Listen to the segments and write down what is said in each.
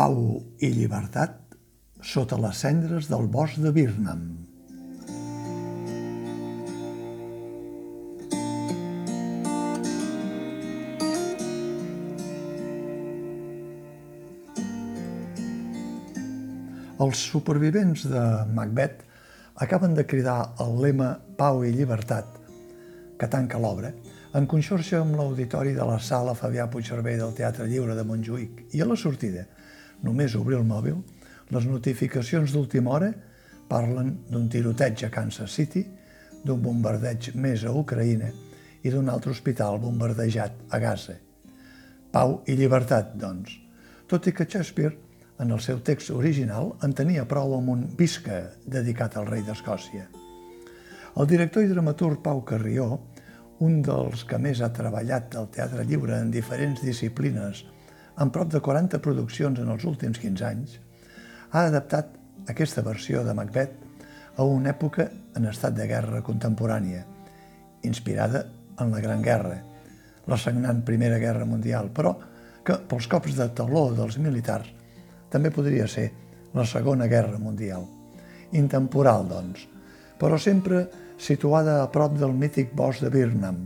Pau i llibertat sota les cendres del bosc de Birnam. Els supervivents de Macbeth acaben de cridar el lema Pau i llibertat, que tanca l'obra, en conxorxa amb l'auditori de la sala Fabià Puigcervell del Teatre Lliure de Montjuïc. I a la sortida, només obrir el mòbil, les notificacions d'última hora parlen d'un tiroteig a Kansas City, d'un bombardeig més a Ucraïna i d'un altre hospital bombardejat a Gaza. Pau i llibertat, doncs. Tot i que Shakespeare, en el seu text original, en tenia prou amb un visca dedicat al rei d'Escòcia. El director i dramaturg Pau Carrió un dels que més ha treballat al Teatre Lliure en diferents disciplines, amb prop de 40 produccions en els últims 15 anys, ha adaptat aquesta versió de Macbeth a una època en estat de guerra contemporània, inspirada en la Gran Guerra, la sagnant Primera Guerra Mundial, però que pels cops de taló dels militars també podria ser la Segona Guerra Mundial. Intemporal, doncs, però sempre situada a prop del mític bosc de Birnam,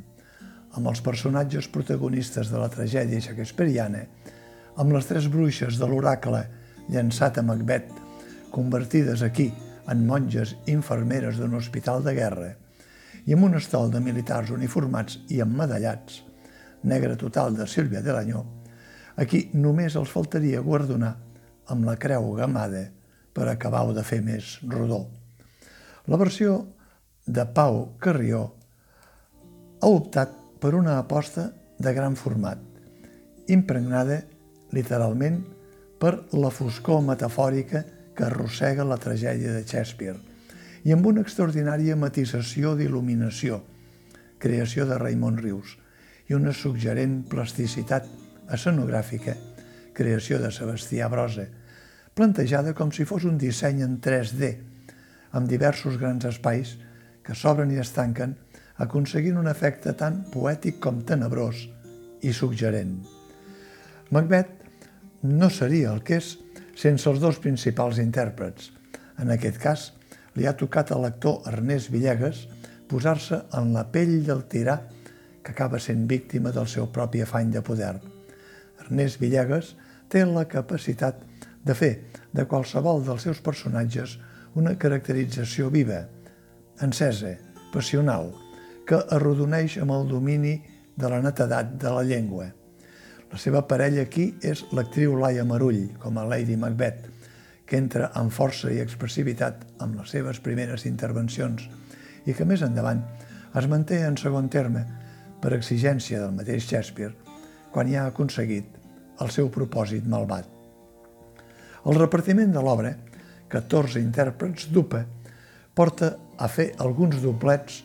amb els personatges protagonistes de la tragèdia shakespeariana, amb les tres bruixes de l'oracle llançat a Macbeth, convertides aquí en monges infermeres d'un hospital de guerra, i amb un estol de militars uniformats i emmedallats, negre total de Sílvia de l'Anyó, aquí només els faltaria guardonar amb la creu gamada per acabar-ho de fer més rodó. La versió de Pau Carrió, ha optat per una aposta de gran format, impregnada, literalment, per la foscor metafòrica que arrossega la tragèdia de Shakespeare i amb una extraordinària matisació d'il·luminació, creació de Raimon Rius, i una suggerent plasticitat escenogràfica, creació de Sebastià Brosa, plantejada com si fos un disseny en 3D, amb diversos grans espais que s'obren i es tanquen, aconseguint un efecte tan poètic com tenebrós i suggerent. Macbeth no seria el que és sense els dos principals intèrprets. En aquest cas, li ha tocat a l'actor Ernest Villegas posar-se en la pell del tirà que acaba sent víctima del seu propi afany de poder. Ernest Villegas té la capacitat de fer de qualsevol dels seus personatges una caracterització viva, encesa, passional, que arrodoneix amb el domini de la netedat de la llengua. La seva parella aquí és l'actriu Laia Marull, com a Lady Macbeth, que entra amb força i expressivitat amb les seves primeres intervencions i que més endavant es manté en segon terme per exigència del mateix Shakespeare quan ja ha aconseguit el seu propòsit malvat. El repartiment de l'obra, 14 intèrprets d'UPA, porta a fer alguns doblets,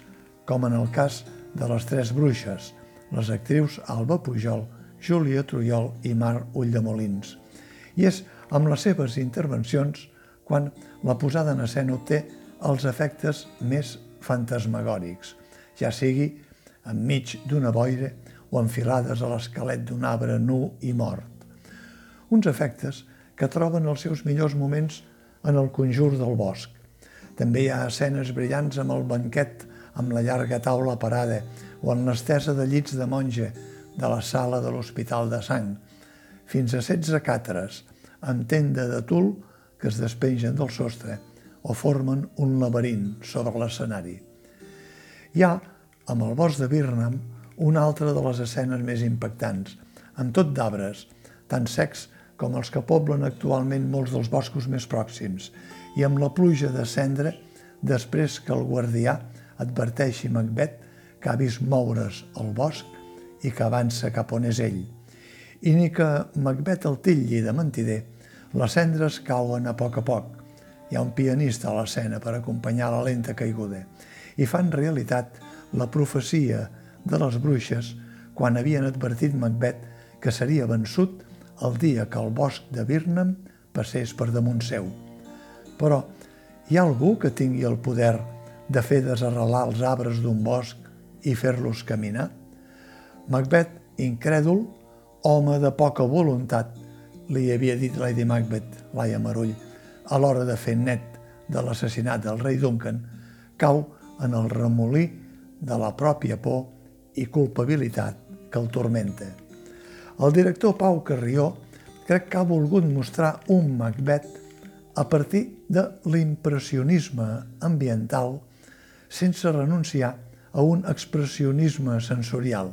com en el cas de les tres bruixes, les actrius Alba Pujol, Júlia Trujol i Mar Ulldemolins. I és amb les seves intervencions quan la posada en escena obté els efectes més fantasmagòrics, ja sigui enmig d'una boira o enfilades a l'esquelet d'un arbre nu i mort. Uns efectes que troben els seus millors moments en el conjur del bosc, també hi ha escenes brillants amb el banquet, amb la llarga taula parada o en l'estesa de llits de monja de la sala de l'Hospital de Sang, fins a 16 càteres amb tenda de tul que es despengen del sostre o formen un laberint sobre l'escenari. Hi ha, amb el bosc de Birnam, una altra de les escenes més impactants, amb tot d'arbres, tan secs com els que poblen actualment molts dels boscos més pròxims, i amb la pluja de cendra després que el guardià adverteixi Macbeth que ha vist moure's el bosc i que avança cap on és ell. I ni que Macbeth el tilli de mentider, les cendres cauen a poc a poc. Hi ha un pianista a l'escena per acompanyar la lenta caiguda i fan realitat la profecia de les bruixes quan havien advertit Macbeth que seria vençut el dia que el bosc de Birnam passés per damunt seu. Però hi ha algú que tingui el poder de fer desarrelar els arbres d'un bosc i fer-los caminar? Macbeth, incrèdul, home de poca voluntat, li havia dit Lady Macbeth, Laia Marull, a l'hora de fer net de l'assassinat del rei Duncan, cau en el remolí de la pròpia por i culpabilitat que el tormenta. El director Pau Carrió crec que ha volgut mostrar un Macbeth a partir de l'impressionisme ambiental sense renunciar a un expressionisme sensorial.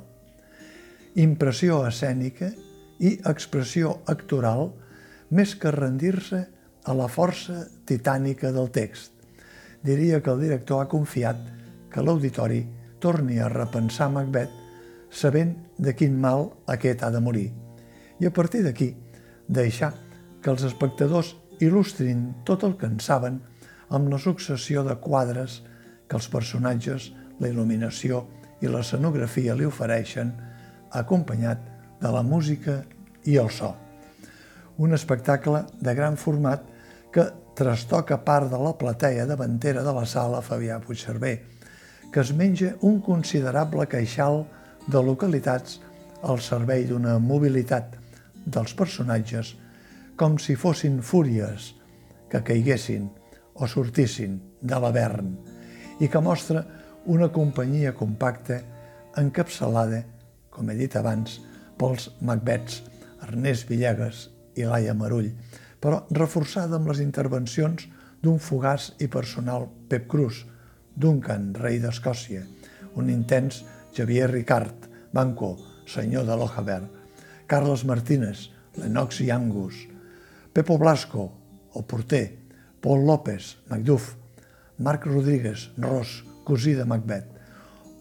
Impressió escènica i expressió actoral més que rendir-se a la força titànica del text. Diria que el director ha confiat que l'auditori torni a repensar Macbeth sabent de quin mal aquest ha de morir. I a partir d'aquí, deixar que els espectadors il·lustrin tot el que en saben amb la successió de quadres que els personatges, la il·luminació i l'escenografia li ofereixen, acompanyat de la música i el so. Un espectacle de gran format que trastoca part de la plateia davantera de la sala Fabià Puigcerver, que es menja un considerable queixal de localitats al servei d'una mobilitat dels personatges com si fossin fúries que caiguessin o sortissin de l'avern i que mostra una companyia compacta encapçalada, com he dit abans, pels Macbets, Ernest Villegas i Laia Marull, però reforçada amb les intervencions d'un fugaç i personal Pep Cruz, Duncan, rei d'Escòcia, un intens Xavier Ricard, Banco, senyor de Lojaber, Carles Martínez, Lennox i Angus, Pepo Blasco, el porter, Paul López, Macduff, Marc Rodríguez, Ros, cosí de Macbeth,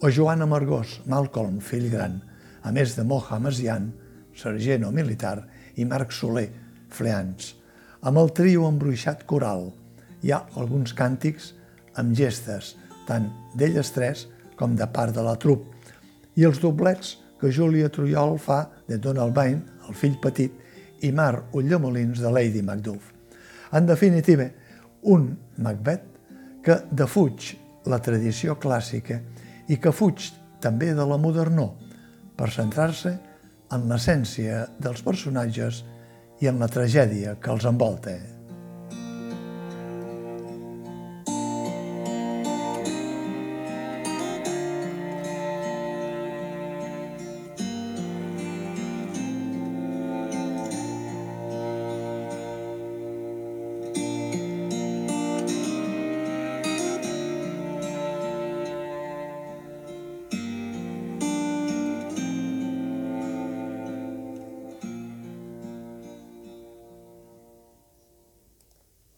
o Joan Amargós, Malcolm, fill gran, a més de Moja Masian, sergent o militar, i Marc Soler, fleans. Amb el trio embruixat coral hi ha alguns càntics amb gestes, tant d'elles tres com de part de la trup, i els doblets que Júlia Trujol fa de Donald Bain, el fill petit, i Mar Ullamolins de Lady Macduff. En definitiva, un Macbeth que defuig la tradició clàssica i que fuig també de la modernor per centrar-se en l'essència dels personatges i en la tragèdia que els envolta.